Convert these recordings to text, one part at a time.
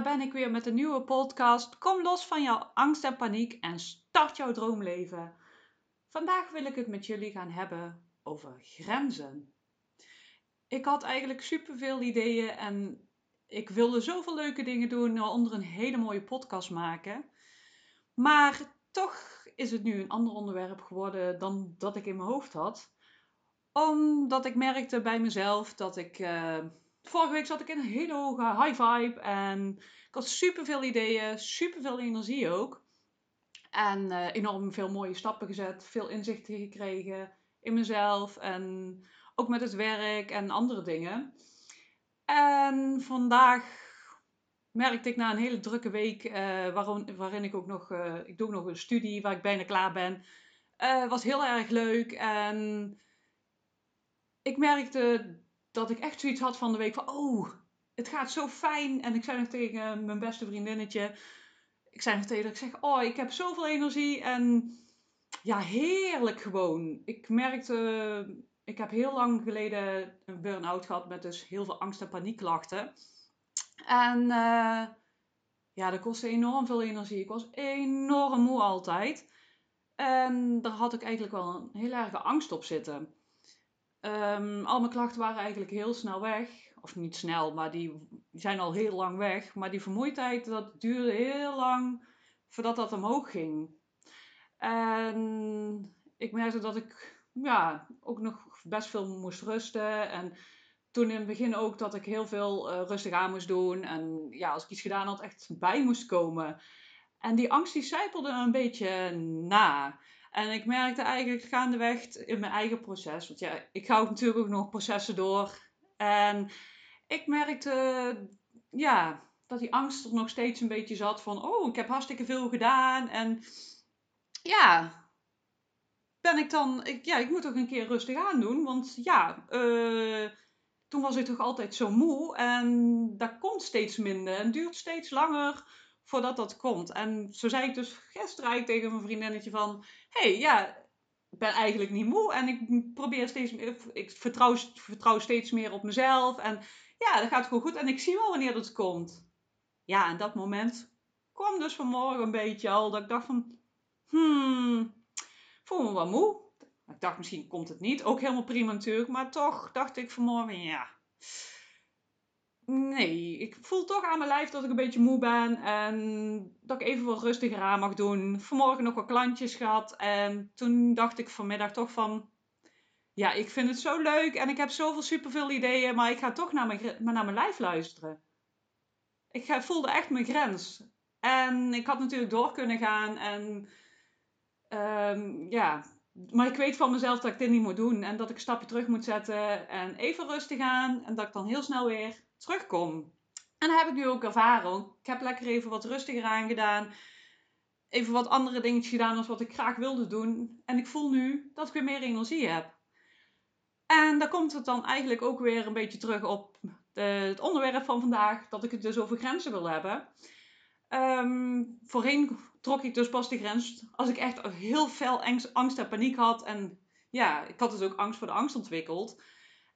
Daar ben ik weer met een nieuwe podcast. Kom los van jouw angst en paniek en start jouw droomleven. Vandaag wil ik het met jullie gaan hebben over grenzen. Ik had eigenlijk superveel ideeën en ik wilde zoveel leuke dingen doen, onder een hele mooie podcast maken. Maar toch is het nu een ander onderwerp geworden dan dat ik in mijn hoofd had. Omdat ik merkte bij mezelf dat ik. Uh, vorige week zat ik in een hele hoge high vibe en ik had super veel ideeën, super veel energie ook. En uh, enorm veel mooie stappen gezet, veel inzichten gekregen in mezelf en ook met het werk en andere dingen. En vandaag merkte ik na een hele drukke week, waarin, waarin ik ook nog, uh, ik doe nog een studie waar ik bijna klaar ben. Uh, was heel erg leuk en ik merkte dat ik echt zoiets had van de week van, oh, het gaat zo fijn. En ik zei nog tegen mijn beste vriendinnetje, ik zei nog tegen haar, ik zeg, oh, ik heb zoveel energie en ja, heerlijk gewoon. Ik merkte, ik heb heel lang geleden een burn-out gehad met dus heel veel angst- en paniekklachten. En uh, ja, dat kostte enorm veel energie. Ik was enorm moe altijd. En daar had ik eigenlijk wel een heel erge angst op zitten. Um, al mijn klachten waren eigenlijk heel snel weg. Of niet snel, maar die zijn al heel lang weg. Maar die vermoeidheid, dat duurde heel lang voordat dat omhoog ging. En ik merkte dat ik ja, ook nog best veel moest rusten. En toen in het begin ook dat ik heel veel uh, rustig aan moest doen. En ja, als ik iets gedaan had, echt bij moest komen. En die angst die een beetje na. En ik merkte eigenlijk gaandeweg in mijn eigen proces. Want ja, ik ga ook natuurlijk ook nog processen door. En ik merkte, ja, dat die angst er nog steeds een beetje zat van... Oh, ik heb hartstikke veel gedaan. En ja, ben ik dan... Ik, ja, ik moet toch een keer rustig aan doen. Want ja, uh, toen was ik toch altijd zo moe. En dat komt steeds minder en duurt steeds langer voordat dat komt. En zo zei ik dus gisteren eigenlijk tegen mijn vriendinnetje van... hey, ja, ik ben eigenlijk niet moe. En ik probeer steeds meer... Ik vertrouw, vertrouw steeds meer op mezelf. En ja, dat gaat gewoon goed. En ik zie wel wanneer dat komt. Ja, en dat moment kwam dus vanmorgen een beetje al. Dat ik dacht van... Hmm, voel me wel moe. Ik dacht, misschien komt het niet. Ook helemaal prima natuurlijk. Maar toch dacht ik vanmorgen, ja. Nee, ik voel toch aan mijn lijf dat ik een beetje moe ben. En dat ik even wat rustiger aan mag doen. Vanmorgen nog wat klantjes gehad. En toen dacht ik vanmiddag toch van... Ja, ik vind het zo leuk. En ik heb zoveel superveel ideeën. Maar ik ga toch naar mijn, naar mijn lijf luisteren. Ik voelde echt mijn grens. En ik had natuurlijk door kunnen gaan. En... Um, ja, maar ik weet van mezelf dat ik dit niet moet doen. En dat ik een stapje terug moet zetten. En even rustig aan. En dat ik dan heel snel weer terugkom. En dat heb ik nu ook ervaren. Ik heb lekker even wat rustiger aangedaan. Even wat andere dingetjes gedaan als wat ik graag wilde doen. En ik voel nu dat ik weer meer energie heb. En daar komt het dan eigenlijk ook weer een beetje terug op de, het onderwerp van vandaag. Dat ik het dus over grenzen wil hebben. Um, voorheen trok ik dus pas de grens als ik echt heel veel angst, angst en paniek had. En ja, ik had dus ook angst voor de angst ontwikkeld.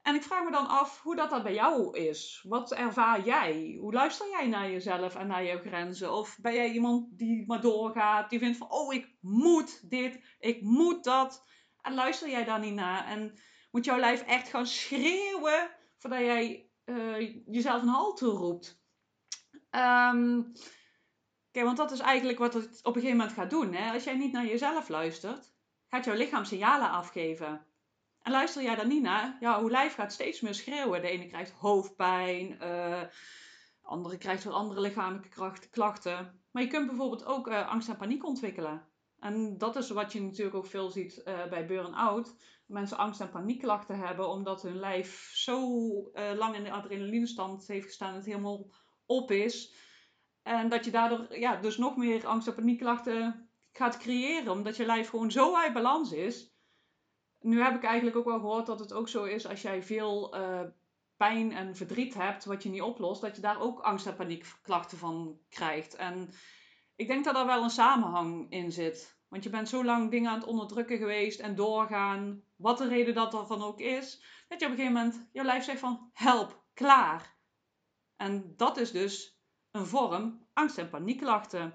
En ik vraag me dan af hoe dat, dat bij jou is. Wat ervaar jij? Hoe luister jij naar jezelf en naar jouw grenzen? Of ben jij iemand die maar doorgaat, die vindt van, oh, ik moet dit, ik moet dat. En luister jij daar niet naar? En moet jouw lijf echt gaan schreeuwen voordat jij uh, jezelf een halt toeroept? Um, Kijk, want dat is eigenlijk wat het op een gegeven moment gaat doen. Hè? Als jij niet naar jezelf luistert, gaat jouw lichaam signalen afgeven. En luister jij daar niet naar, ja, hoe lijf gaat steeds meer schreeuwen. De ene krijgt hoofdpijn, uh, de andere krijgt weer andere lichamelijke klachten. Maar je kunt bijvoorbeeld ook uh, angst en paniek ontwikkelen. En dat is wat je natuurlijk ook veel ziet uh, bij burn-out. Mensen angst- en paniekklachten hebben omdat hun lijf zo lang in de adrenalinestand heeft gestaan dat het helemaal op is en dat je daardoor ja, dus nog meer angst- en paniekklachten gaat creëren, omdat je lijf gewoon zo uit balans is. Nu heb ik eigenlijk ook wel gehoord dat het ook zo is als jij veel uh, pijn en verdriet hebt, wat je niet oplost, dat je daar ook angst- en paniekklachten van krijgt. En ik denk dat er wel een samenhang in zit. Want je bent zo lang dingen aan het onderdrukken geweest en doorgaan, wat de reden dat er van ook is, dat je op een gegeven moment je lijf zegt van help, klaar. En dat is dus een vorm angst- en paniekklachten.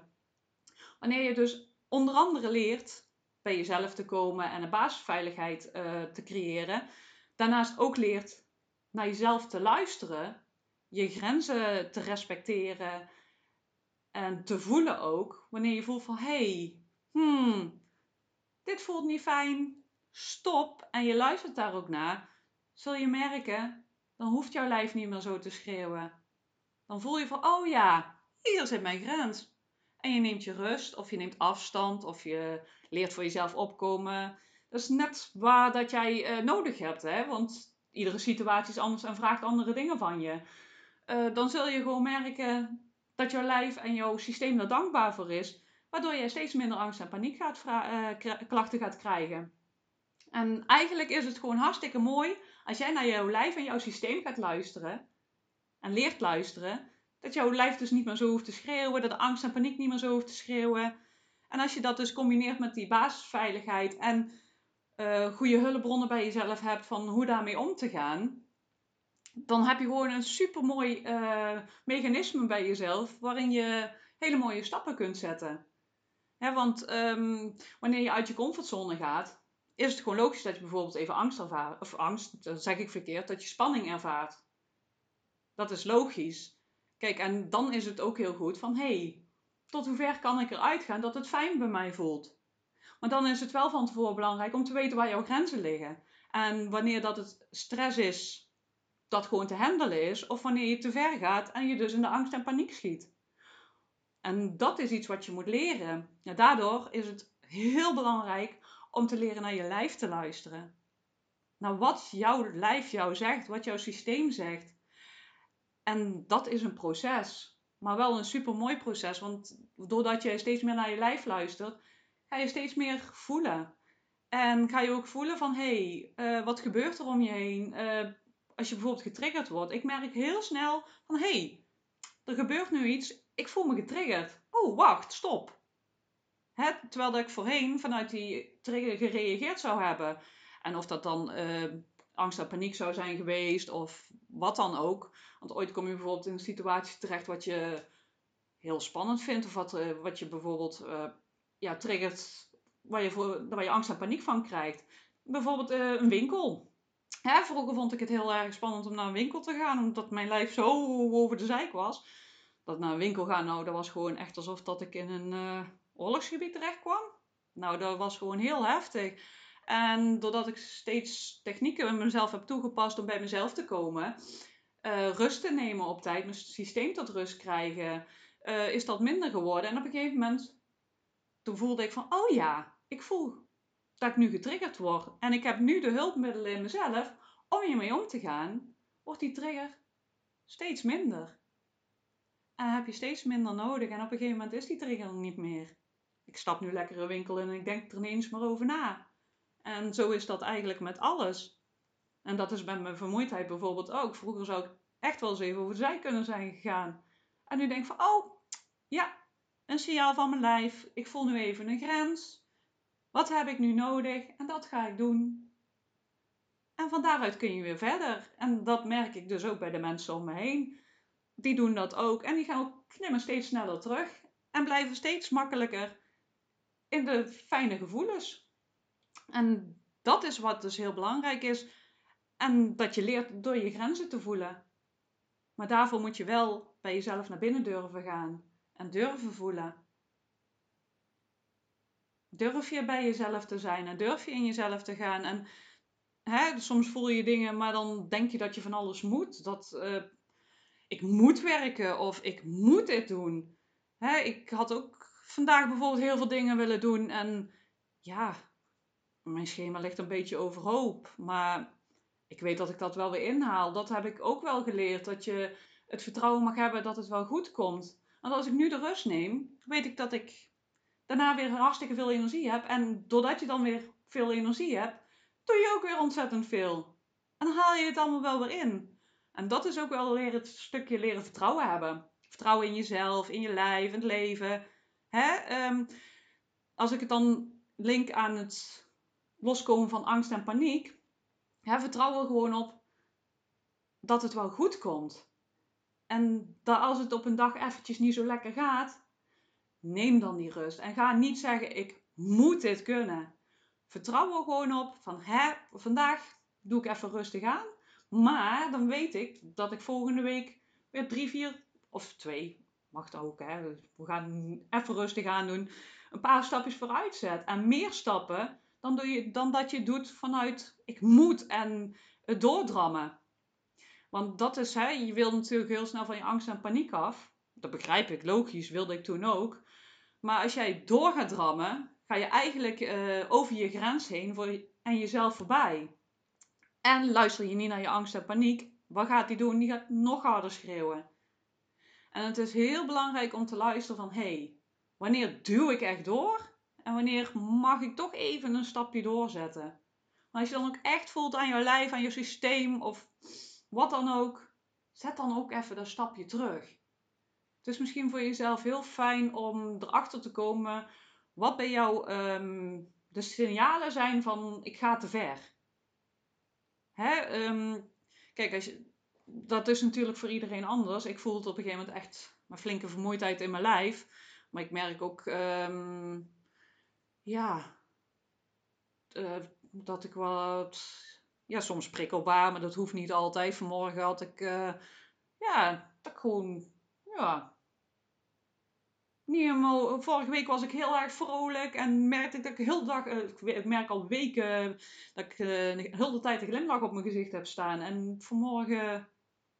Wanneer je dus onder andere leert bij jezelf te komen en een basisveiligheid uh, te creëren, daarnaast ook leert naar jezelf te luisteren, je grenzen te respecteren en te voelen ook, wanneer je voelt van hey, hmm, dit voelt niet fijn, stop en je luistert daar ook naar, zul je merken, dan hoeft jouw lijf niet meer zo te schreeuwen. Dan voel je van, oh ja, hier zit mijn grens. En je neemt je rust, of je neemt afstand, of je leert voor jezelf opkomen. Dat is net waar dat jij uh, nodig hebt, hè? want iedere situatie is anders en vraagt andere dingen van je. Uh, dan zul je gewoon merken dat jouw lijf en jouw systeem er dankbaar voor is, waardoor je steeds minder angst en paniek gaat uh, klachten gaat krijgen. En eigenlijk is het gewoon hartstikke mooi als jij naar jouw lijf en jouw systeem gaat luisteren en leert luisteren, dat jouw lijf dus niet meer zo hoeft te schreeuwen, dat de angst en paniek niet meer zo hoeft te schreeuwen. En als je dat dus combineert met die basisveiligheid en uh, goede hulpbronnen bij jezelf hebt van hoe daarmee om te gaan, dan heb je gewoon een supermooi uh, mechanisme bij jezelf waarin je hele mooie stappen kunt zetten. want um, wanneer je uit je comfortzone gaat, is het gewoon logisch dat je bijvoorbeeld even angst ervaart, of angst, dat zeg ik verkeerd, dat je spanning ervaart. Dat is logisch. Kijk, en dan is het ook heel goed van, hé, hey, tot hoever kan ik eruit gaan dat het fijn bij mij voelt? Maar dan is het wel van tevoren belangrijk om te weten waar jouw grenzen liggen. En wanneer dat het stress is, dat gewoon te handelen is, of wanneer je te ver gaat en je dus in de angst en paniek schiet. En dat is iets wat je moet leren. Ja, daardoor is het heel belangrijk om te leren naar je lijf te luisteren. Naar wat jouw lijf jou zegt, wat jouw systeem zegt. En dat is een proces. Maar wel een super mooi proces. Want doordat je steeds meer naar je lijf luistert, ga je steeds meer voelen. En ga je ook voelen van hé, hey, uh, wat gebeurt er om je heen? Uh, als je bijvoorbeeld getriggerd wordt. Ik merk heel snel van hé, hey, er gebeurt nu iets. Ik voel me getriggerd. Oh, wacht, stop. Hè? Terwijl dat ik voorheen vanuit die trigger gereageerd zou hebben. En of dat dan uh, angst en paniek zou zijn geweest of wat dan ook. Want ooit kom je bijvoorbeeld in een situatie terecht wat je heel spannend vindt. Of wat, uh, wat je bijvoorbeeld uh, ja, triggert waar je, voor, waar je angst en paniek van krijgt. Bijvoorbeeld een winkel. Vroeger vond ik het heel erg spannend om naar een winkel te gaan. Omdat mijn lijf zo over de zijk was. Dat naar een winkel gaan, nou dat was gewoon echt alsof dat ik in een oorlogsgebied terecht kwam. Nou, dat was gewoon heel heftig. En doordat ik steeds technieken in mezelf heb toegepast om bij mezelf te komen, uh, rust te nemen op tijd, mijn systeem tot rust krijgen, uh, is dat minder geworden. En op een gegeven moment, toen voelde ik van, oh ja, ik voel dat ik nu getriggerd word. En ik heb nu de hulpmiddelen in mezelf om hiermee om te gaan, wordt die trigger steeds minder. En heb je steeds minder nodig. En op een gegeven moment is die trigger niet meer ik stap nu lekker een winkel in en ik denk er ineens maar over na. En zo is dat eigenlijk met alles. En dat is met mijn vermoeidheid bijvoorbeeld ook. Vroeger zou ik echt wel eens even over zij kunnen zijn gegaan. En nu denk ik van, oh, ja, een signaal van mijn lijf. Ik voel nu even een grens. Wat heb ik nu nodig? En dat ga ik doen. En van daaruit kun je weer verder. En dat merk ik dus ook bij de mensen om me heen. Die doen dat ook. En die gaan ook klimmen steeds sneller terug. En blijven steeds makkelijker in de fijne gevoelens. En dat is wat dus heel belangrijk is. En dat je leert door je grenzen te voelen. Maar daarvoor moet je wel bij jezelf naar binnen durven gaan en durven voelen. Durf je bij jezelf te zijn en durf je in jezelf te gaan. En hè, soms voel je dingen, maar dan denk je dat je van alles moet. Dat uh, ik moet werken of ik moet dit doen. Hè, ik had ook vandaag bijvoorbeeld heel veel dingen willen doen. En ja, mijn schema ligt een beetje overhoop. Maar ik weet dat ik dat wel weer inhaal. Dat heb ik ook wel geleerd. Dat je het vertrouwen mag hebben dat het wel goed komt. Want als ik nu de rust neem, weet ik dat ik daarna weer hartstikke veel energie heb. En doordat je dan weer veel energie hebt, doe je ook weer ontzettend veel. En dan haal je het allemaal wel weer in. En dat is ook wel weer het stukje leren vertrouwen hebben. Vertrouwen in jezelf, in je lijf, in het leven. Hè? Ehm, als ik het dan link aan het loskomen van angst en paniek, hè, vertrouw er gewoon op dat het wel goed komt. En dat als het op een dag eventjes niet zo lekker gaat, neem dan die rust. En ga niet zeggen, ik moet dit kunnen. Vertrouw er gewoon op van, hè, vandaag doe ik even rustig aan. Maar dan weet ik dat ik volgende week weer drie, vier of twee, mag ook, hè. We gaan even rustig aan doen. Een paar stapjes vooruit zet. En meer stappen dan, doe je, dan dat je doet vanuit ik moet en het doordrammen. Want dat is, hè, je wil natuurlijk heel snel van je angst en paniek af. Dat begrijp ik, logisch, wilde ik toen ook. Maar als jij door gaat drammen, ga je eigenlijk uh, over je grens heen voor en jezelf voorbij. En luister je niet naar je angst en paniek, wat gaat die doen? Die gaat nog harder schreeuwen. En het is heel belangrijk om te luisteren van, hé, hey, wanneer duw ik echt door? En wanneer mag ik toch even een stapje doorzetten? Maar als je dan ook echt voelt aan je lijf, aan je systeem of wat dan ook, zet dan ook even dat stapje terug. Het is misschien voor jezelf heel fijn om erachter te komen wat bij jou um, de signalen zijn van ik ga te ver. Hè? Um, kijk, als dat is natuurlijk voor iedereen anders. Ik voel het op een gegeven moment echt een flinke vermoeidheid in mijn lijf. Maar ik merk ook, um, ja, uh, dat ik wat, ja, soms prikkelbaar, maar dat hoeft niet altijd. Vanmorgen had ik, uh, ja, dat gewoon, ja, niet vorige week was ik heel erg vrolijk en merkte ik dat ik heel dag, uh, ik merk al weken dat ik heel de tijd een glimlach op mijn gezicht heb staan. En vanmorgen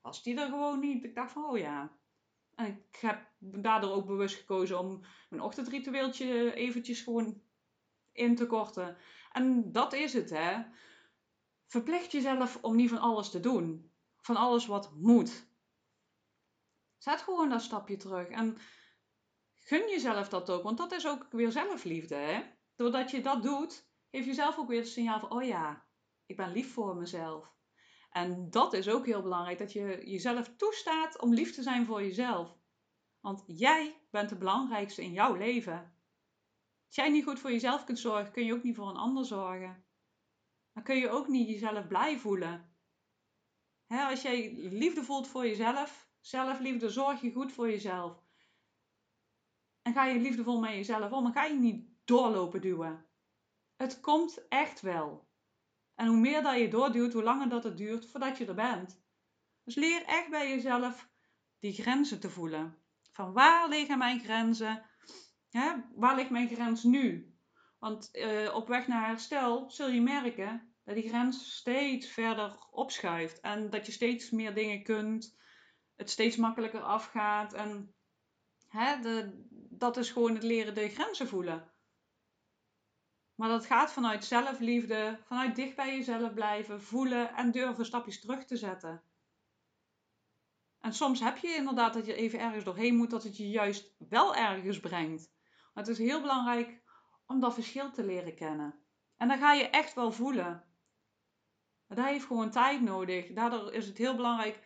was die er gewoon niet. Ik dacht van, oh ja. En ik heb daardoor ook bewust gekozen om mijn ochtendritueeltje eventjes gewoon in te korten. En dat is het, hè. Verplicht jezelf om niet van alles te doen. Van alles wat moet. Zet gewoon dat stapje terug. En gun jezelf dat ook. Want dat is ook weer zelfliefde, hè. Doordat je dat doet, geef je zelf ook weer het signaal van... Oh ja, ik ben lief voor mezelf. En dat is ook heel belangrijk. Dat je jezelf toestaat om lief te zijn voor jezelf. Want jij bent de belangrijkste in jouw leven. Als jij niet goed voor jezelf kunt zorgen, kun je ook niet voor een ander zorgen. Dan kun je ook niet jezelf blij voelen. als jij liefde voelt voor jezelf, zelfliefde, zorg je goed voor jezelf. En ga je liefdevol met jezelf om, dan ga je niet doorlopen duwen. Het komt echt wel. En hoe meer dat je doorduwt, hoe langer dat het duurt voordat je er bent. Dus leer echt bij jezelf die grenzen te voelen. Van waar liggen mijn grenzen? Hè? Waar ligt mijn grens nu? Want uh, op weg naar herstel zul je merken dat die grens steeds verder opschuift. En dat je steeds meer dingen kunt. Het steeds makkelijker afgaat. En hè, de, dat is gewoon het leren de grenzen voelen. Maar dat gaat vanuit zelfliefde, vanuit dicht bij jezelf blijven, voelen en durven stapjes terug te zetten. En soms heb je inderdaad dat je even ergens doorheen moet, dat het je juist wel ergens brengt. Het is heel belangrijk om dat verschil te leren kennen. En dan ga je echt wel voelen. Dat heeft gewoon tijd nodig. Daardoor is het heel belangrijk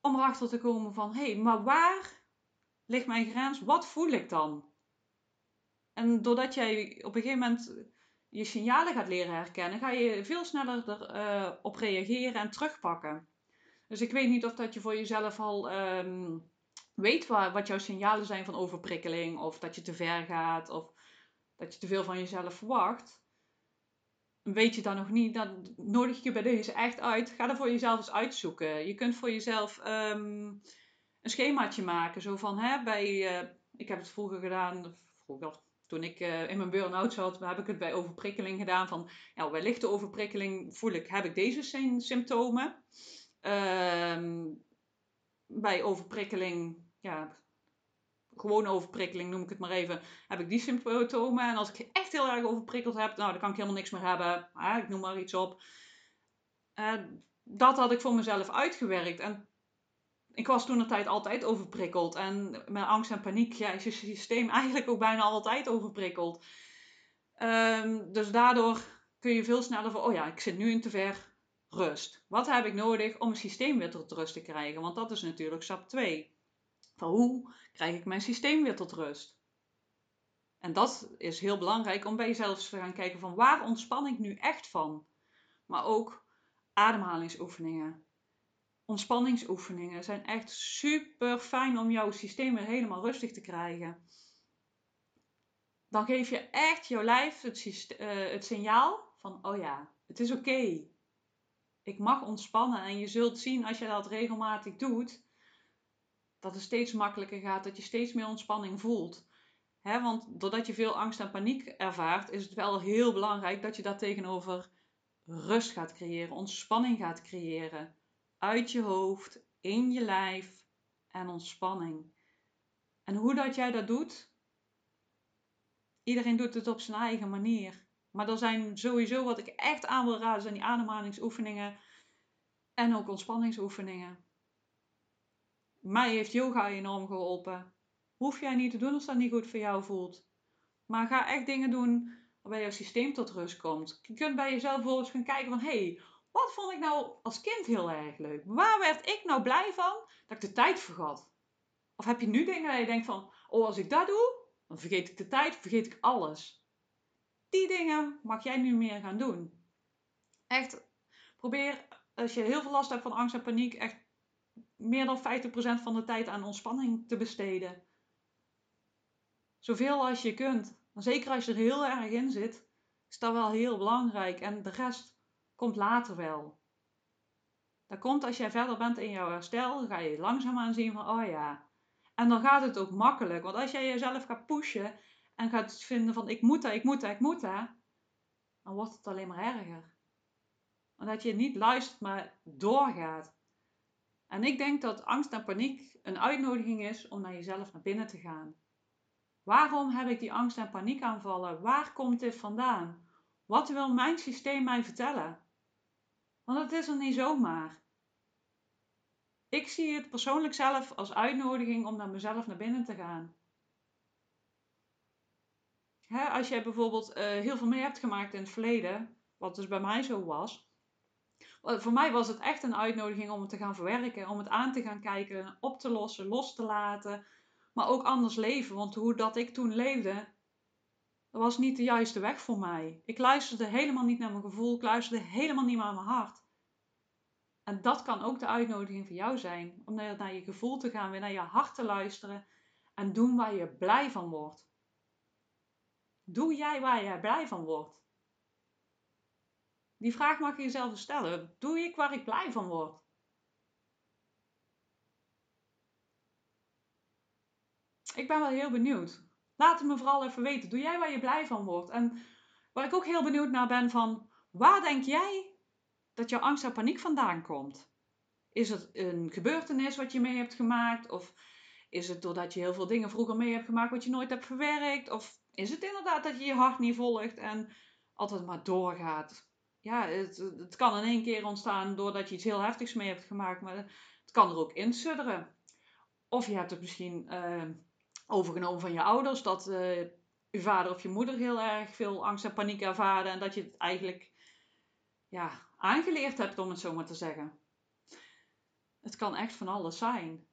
om erachter te komen van, hé, hey, maar waar ligt mijn grens? Wat voel ik dan? En doordat jij op een gegeven moment je signalen gaat leren herkennen, ga je veel sneller erop uh, reageren en terugpakken. Dus ik weet niet of dat je voor jezelf al um, weet waar, wat jouw signalen zijn van overprikkeling, of dat je te ver gaat, of dat je te veel van jezelf verwacht. Weet je dat nog niet, dan nodig ik je bij deze echt uit. Ga er voor jezelf eens uitzoeken. Je kunt voor jezelf um, een schemaatje maken. Zo van, hè, bij, uh, ik heb het vroeger gedaan, vroeger, toen ik uh, in mijn burn-out zat, heb ik het bij overprikkeling gedaan. Van, ja, bij lichte overprikkeling voel ik, heb ik deze symptomen. Uh, bij overprikkeling, ja, gewoon overprikkeling noem ik het maar even, heb ik die symptomen. En als ik echt heel erg overprikkeld heb, nou, dan kan ik helemaal niks meer hebben. Ah, ik noem maar iets op. Uh, dat had ik voor mezelf uitgewerkt. En ik was toen de tijd altijd overprikkeld. En met angst en paniek ja, is je systeem eigenlijk ook bijna altijd overprikkeld. Um, dus daardoor kun je veel sneller van, oh ja, ik zit nu in te ver. Rust. Wat heb ik nodig om mijn systeem weer tot rust te krijgen? Want dat is natuurlijk stap 2. Van hoe krijg ik mijn systeem weer tot rust? En dat is heel belangrijk om bij jezelf te gaan kijken van waar ontspan ik nu echt van? Maar ook ademhalingsoefeningen ontspanningsoefeningen zijn echt super fijn om jouw systeem weer helemaal rustig te krijgen. Dan geef je echt jouw lijf het, uh, het signaal van, oh ja, het is oké. Ik mag ontspannen en je zult zien als je dat regelmatig doet, dat het steeds makkelijker gaat, dat je steeds meer ontspanning voelt. He, want doordat je veel angst en paniek ervaart, is het wel heel belangrijk dat je daar tegenover rust gaat creëren, ontspanning gaat creëren. Uit je hoofd, in je lijf en ontspanning. En hoe dat jij dat doet, iedereen doet het op zijn eigen manier. Maar er zijn sowieso wat ik echt aan wil raden, zijn die ademhalingsoefeningen en ook ontspanningsoefeningen. Mij heeft yoga enorm geholpen. Hoef jij niet te doen als dat niet goed voor jou voelt. Maar ga echt dingen doen waarbij jouw systeem tot rust komt. Je kunt bij jezelf bijvoorbeeld gaan kijken van... hey, wat vond ik nou als kind heel erg leuk? Waar werd ik nou blij van dat ik de tijd vergat? Of heb je nu dingen dat je denkt van... oh, als ik dat doe, dan vergeet ik de tijd, vergeet ik alles. Die dingen mag jij nu meer gaan doen. Echt, probeer als je heel veel last hebt van angst en paniek... echt meer dan 50% van de tijd aan ontspanning te besteden. Zoveel als je kunt. zeker als je er heel erg in zit, is dat wel heel belangrijk. En de rest komt later wel. Dat komt als jij verder bent in jouw herstel, ga je langzaamaan zien van, oh ja. En dan gaat het ook makkelijk. Want als jij jezelf gaat pushen en gaat vinden van, ik moet dat, ik moet dat, ik moet dat, dan wordt het alleen maar erger. Omdat je niet luistert, maar doorgaat. En ik denk dat angst en paniek een uitnodiging is om naar jezelf naar binnen te gaan. Waarom heb ik die angst en paniekaanvallen? Waar komt dit vandaan? Wat wil mijn systeem mij vertellen? Want het is er niet zomaar. Ik zie het persoonlijk zelf als uitnodiging om naar mezelf naar binnen te gaan. als jij bijvoorbeeld uh, heel veel mee hebt gemaakt in het verleden, wat dus bij mij zo was. Voor mij was het echt een uitnodiging om het te gaan verwerken, om het aan te gaan kijken, op te lossen, los te laten, maar ook anders leven. Want hoe dat ik toen leefde, was niet de juiste weg voor mij. Ik luisterde helemaal niet naar mijn gevoel, ik luisterde helemaal niet naar mijn hart. En dat kan ook de uitnodiging voor jou zijn, om naar je gevoel te gaan, weer naar je hart te luisteren en doen waar je blij van wordt. Doe jij waar je blij van wordt? Die vraag mag je jezelf stellen. Doe ik waar ik blij van word? Ik ben wel heel benieuwd. Laat het me vooral even weten. Doe jij waar je blij van wordt? En waar ik ook heel benieuwd naar ben van... Waar denk jij dat jouw angst en paniek vandaan komt? Is het een gebeurtenis wat je mee hebt gemaakt? Of is het doordat je heel veel dingen vroeger mee hebt gemaakt wat je nooit hebt verwerkt? Of is het inderdaad dat je je hart niet volgt en altijd maar doorgaat? Ja, het, het kan in één keer ontstaan doordat je iets heel heftigs mee hebt gemaakt, maar het kan er ook in sudderen. Of je hebt het misschien uh, overgenomen van je ouders. Dat uh, je vader of je moeder heel erg veel angst en paniek ervaren. En dat je het eigenlijk ja, aangeleerd hebt, om het zo maar te zeggen. Het kan echt van alles zijn.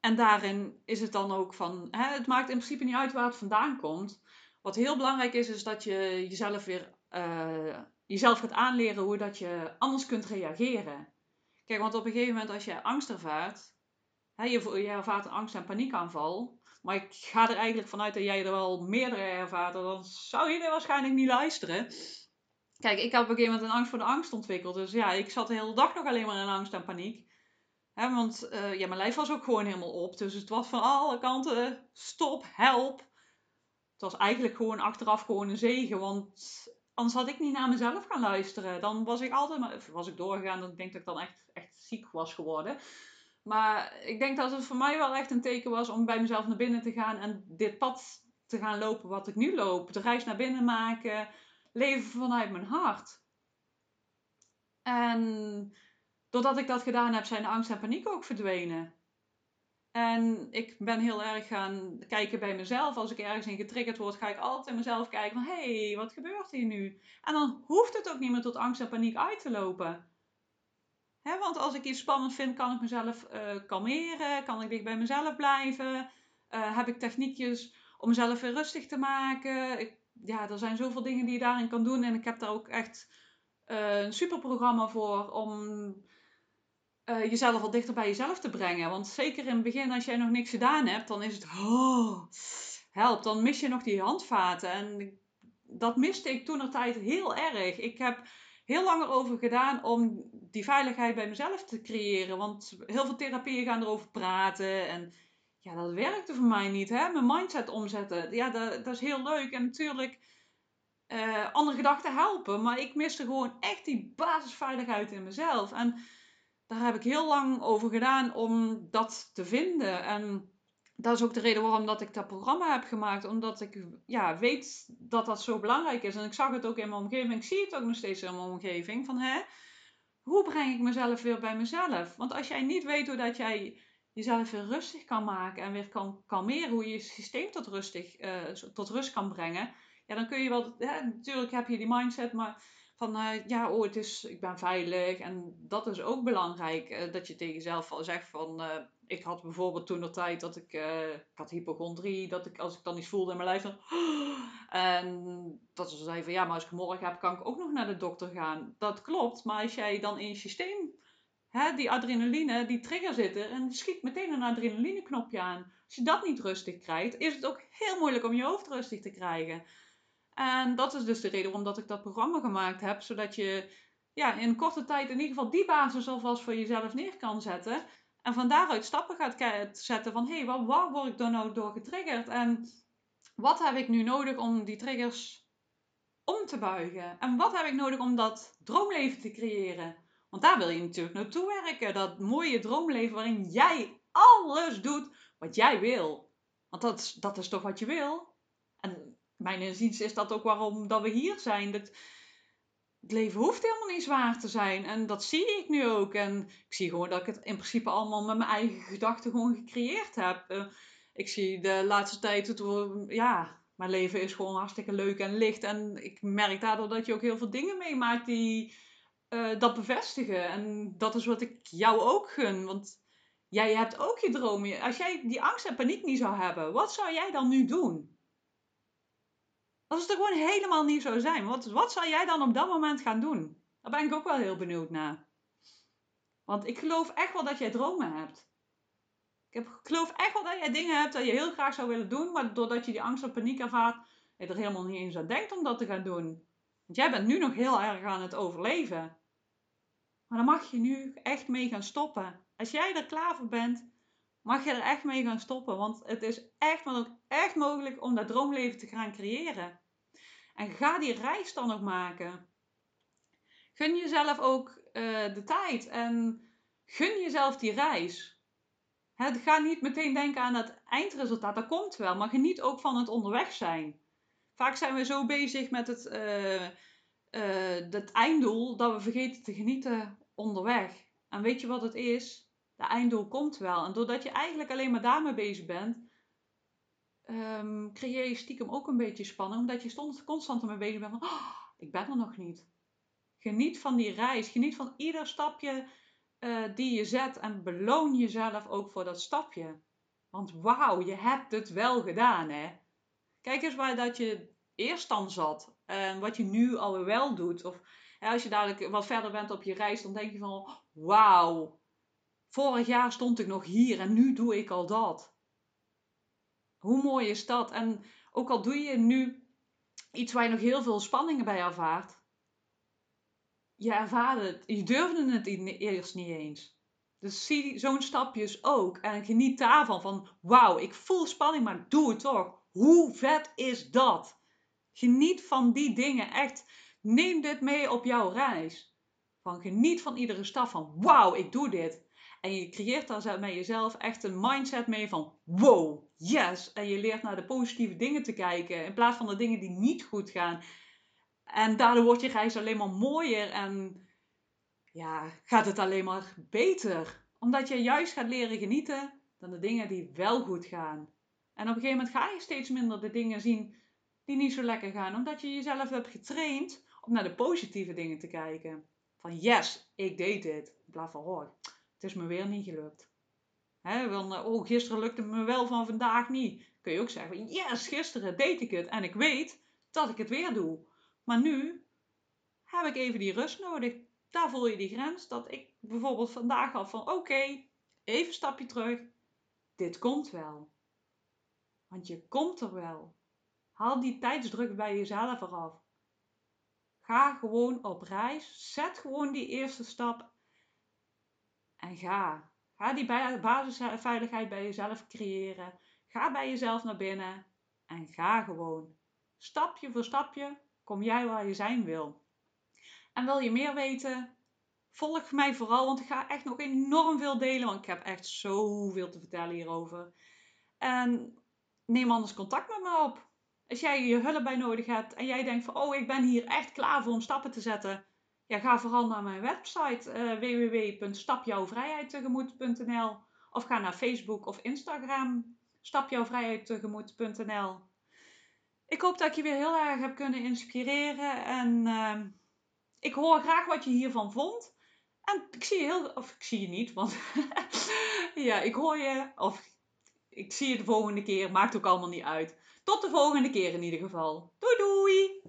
En daarin is het dan ook van, hè, het maakt in principe niet uit waar het vandaan komt. Wat heel belangrijk is, is dat je jezelf weer uh, jezelf gaat aanleren hoe dat je anders kunt reageren. Kijk, want op een gegeven moment als je angst ervaart, je, je ervaart een angst- en paniekaanval. Maar ik ga er eigenlijk vanuit dat jij er wel meerdere ervaart. Dan zou je er waarschijnlijk niet luisteren. Kijk, ik heb op een gegeven moment een angst voor de angst ontwikkeld. Dus ja, ik zat de hele dag nog alleen maar in angst en paniek. want uh, ja, mijn lijf was ook gewoon helemaal op. Dus het was van alle kanten stop, help. Het was eigenlijk gewoon achteraf gewoon een zegen. Want anders had ik niet naar mezelf gaan luisteren. Dan was ik altijd maar, was ik doorgegaan. Dan denk dat ik dan echt, echt ziek was geworden. Maar ik denk dat het voor mij wel echt een teken was om bij mezelf naar binnen te gaan en dit pad te gaan lopen wat ik nu loop. De reis naar binnen maken, leven vanuit mijn hart. En doordat ik dat gedaan heb, zijn de angst en paniek ook verdwenen. En ik ben heel erg gaan kijken bij mezelf. Als ik ergens in getriggerd word, ga ik altijd mezelf kijken van... Hé, hey, wat gebeurt hier nu? En dan hoeft het ook niet meer tot angst en paniek uit te lopen want als ik iets spannend vind, kan ik mezelf uh, kalmeren, kan ik dicht bij mezelf blijven. Uh, heb ik techniekjes om mezelf weer rustig te maken. Ik, ja, er zijn zoveel dingen die je daarin kan doen. En ik heb daar ook echt uh, een superprogramma voor om uh, jezelf al dichter bij jezelf te brengen. Want zeker in het begin, als jij nog niks gedaan hebt, dan is het, oh, help, dan mis je nog die handvaten. En dat miste ik toen tijd heel erg. Ik heb heel lang erover gedaan om die veiligheid bij mezelf te creëren. Want heel veel therapieën gaan erover praten. En ja, dat werkte voor mij niet. Hè? Mijn mindset omzetten. Ja, dat, dat is heel leuk. En natuurlijk uh, andere gedachten helpen. Maar ik miste gewoon echt die basisveiligheid in mezelf. En daar heb ik heel lang over gedaan om dat te vinden. En dat is ook de reden waarom dat ik dat programma heb gemaakt. Omdat ik ja, weet dat dat zo belangrijk is. En ik zag het ook in mijn omgeving. Ik zie het ook nog steeds in mijn omgeving. Van hè, hoe breng ik mezelf weer bij mezelf? Want als jij niet weet hoe dat jij jezelf weer rustig kan maken. En weer kan kalmeren. Hoe je je systeem tot, uh, tot rust kan brengen. Ja, dan kun je wel... Ja, natuurlijk heb je die mindset, maar van uh, ja, oh, het is, ik ben veilig. En dat is ook belangrijk. Uh, dat je tegen jezelf al zegt van ik had bijvoorbeeld toen de tijd dat ik, ik had hypochondrie, dat ik als ik dan iets voelde in mijn lijf, dan, en dat ze zei van ja, maar als ik morgen heb, kan ik ook nog naar de dokter gaan. Dat klopt, maar als jij dan in je systeem hè, die adrenaline, die trigger zitten en schiet meteen een adrenalineknopje aan. Als je dat niet rustig krijgt, is het ook heel moeilijk om je hoofd rustig te krijgen. En dat is dus de reden waarom ik dat programma gemaakt heb, zodat je ja, in korte tijd in ieder geval die basis alvast voor jezelf neer kan zetten. En van daaruit stappen gaat zetten van hé, hey, waar, waar word ik dan nou door getriggerd? En wat heb ik nu nodig om die triggers om te buigen? En wat heb ik nodig om dat droomleven te creëren? Want daar wil je natuurlijk naartoe werken. Dat mooie droomleven waarin jij alles doet wat jij wil. Want dat, dat is toch wat je wil? En mijn inziens is dat ook waarom dat we hier zijn. Dat, het leven hoeft helemaal niet zwaar te zijn. En dat zie ik nu ook. En ik zie gewoon dat ik het in principe allemaal met mijn eigen gedachten gewoon gecreëerd heb. Uh, ik zie de laatste tijd, het, ja, mijn leven is gewoon hartstikke leuk en licht. En ik merk daardoor dat je ook heel veel dingen meemaakt die uh, dat bevestigen. En dat is wat ik jou ook gun. Want jij hebt ook je dromen. Als jij die angst en paniek niet zou hebben, wat zou jij dan nu doen? Als het er gewoon helemaal niet zou zijn, wat, wat zou jij dan op dat moment gaan doen? Daar ben ik ook wel heel benieuwd naar. Want ik geloof echt wel dat jij dromen hebt. Ik heb, geloof echt wel dat jij dingen hebt dat je heel graag zou willen doen, maar doordat je die angst of paniek ervaart, je er helemaal niet eens aan denkt om dat te gaan doen. Want jij bent nu nog heel erg aan het overleven. Maar dan mag je nu echt mee gaan stoppen. Als jij er klaar voor bent, mag je er echt mee gaan stoppen. Want het is echt, maar ook echt mogelijk om dat droomleven te gaan creëren. En ga die reis dan ook maken. Gun jezelf ook uh, de tijd en gun jezelf die reis. Ga niet meteen denken aan het eindresultaat, dat komt wel, maar geniet ook van het onderweg zijn. Vaak zijn we zo bezig met het, uh, uh, het einddoel dat we vergeten te genieten onderweg. En weet je wat het is? De einddoel komt wel. En doordat je eigenlijk alleen maar daarmee bezig bent, um, creëer je stiekem ook een beetje spanning, omdat je stond, constant ermee bezig bent van, oh, ik ben er nog niet. Geniet van die reis, geniet van ieder stapje uh, die je zet en beloon jezelf ook voor dat stapje. Want wauw, je hebt het wel gedaan, hè. Kijk eens waar dat je eerst dan zat en wat je nu alweer wel doet. Of hè, als je dadelijk wat verder bent op je reis, dan denk je van, wauw, vorig jaar stond ik nog hier en nu doe ik al dat. Hoe mooi is dat? En ook al doe je nu iets waar je nog heel veel spanningen bij ervaart, je ervaarde het, je durfde het eerst niet eens. Dus zie zo'n stapjes ook en geniet daarvan van wauw, ik voel spanning, maar doe het toch. Hoe vet is dat? Geniet van die dingen, echt. Neem dit mee op jouw reis. Van geniet van iedere stap van wauw, ik doe dit. En je creëert daar met jezelf echt een mindset mee van wow, yes. En je leert naar de positieve dingen te kijken in plaats van de dingen die niet goed gaan. En daardoor wordt je reis alleen maar mooier en ja, gaat het alleen maar beter. Omdat je juist gaat leren genieten dan de dingen die wel goed gaan. En op een gegeven moment ga je steeds minder de dingen zien die niet zo lekker gaan. Omdat je jezelf hebt getraind om naar de positieve dingen te kijken. Van yes, ik deed dit. In plaats van oh, het is me weer niet gelukt. Hè, eh, oh, gisteren lukte het me wel van vandaag niet. Kun je ook zeggen, yes, gisteren deed ik het en ik weet dat ik het weer doe. Maar nu heb ik even die rust nodig. Daar voel je die grens. Dat ik bijvoorbeeld vandaag al van oké, even een stapje terug. Dit komt wel. Want je komt er wel. Haal die tijdsdruk bij jezelf eraf. Ga gewoon op reis. Zet gewoon die eerste stap. En ga. Ga die basisveiligheid bij jezelf creëren. Ga bij jezelf naar binnen. En ga gewoon. Stapje voor stapje kom jij waar je zijn wil. En wil je meer weten? Volg mij vooral, want ik ga echt nog enorm veel delen. Want ik heb echt zoveel te vertellen hierover. En neem anders contact met me op. Als jij je hulp bij nodig hebt en jij denkt van, oh, ik ben hier echt klaar voor om stappen te zetten. Ga vooral naar mijn website uh, www.stapjouwvrijheidtegemoet.nl of ga naar Facebook of Instagram stapjouwvrijheidtegemoet.nl Ik hoop dat ik je weer heel erg heb kunnen inspireren en uh, ik hoor graag wat je hiervan vond. En ik zie je heel, of ik zie je niet, want ja, ik hoor je, of ik zie je de volgende keer, maakt ook allemaal niet uit. Tot de volgende keer in ieder geval. Doei doei!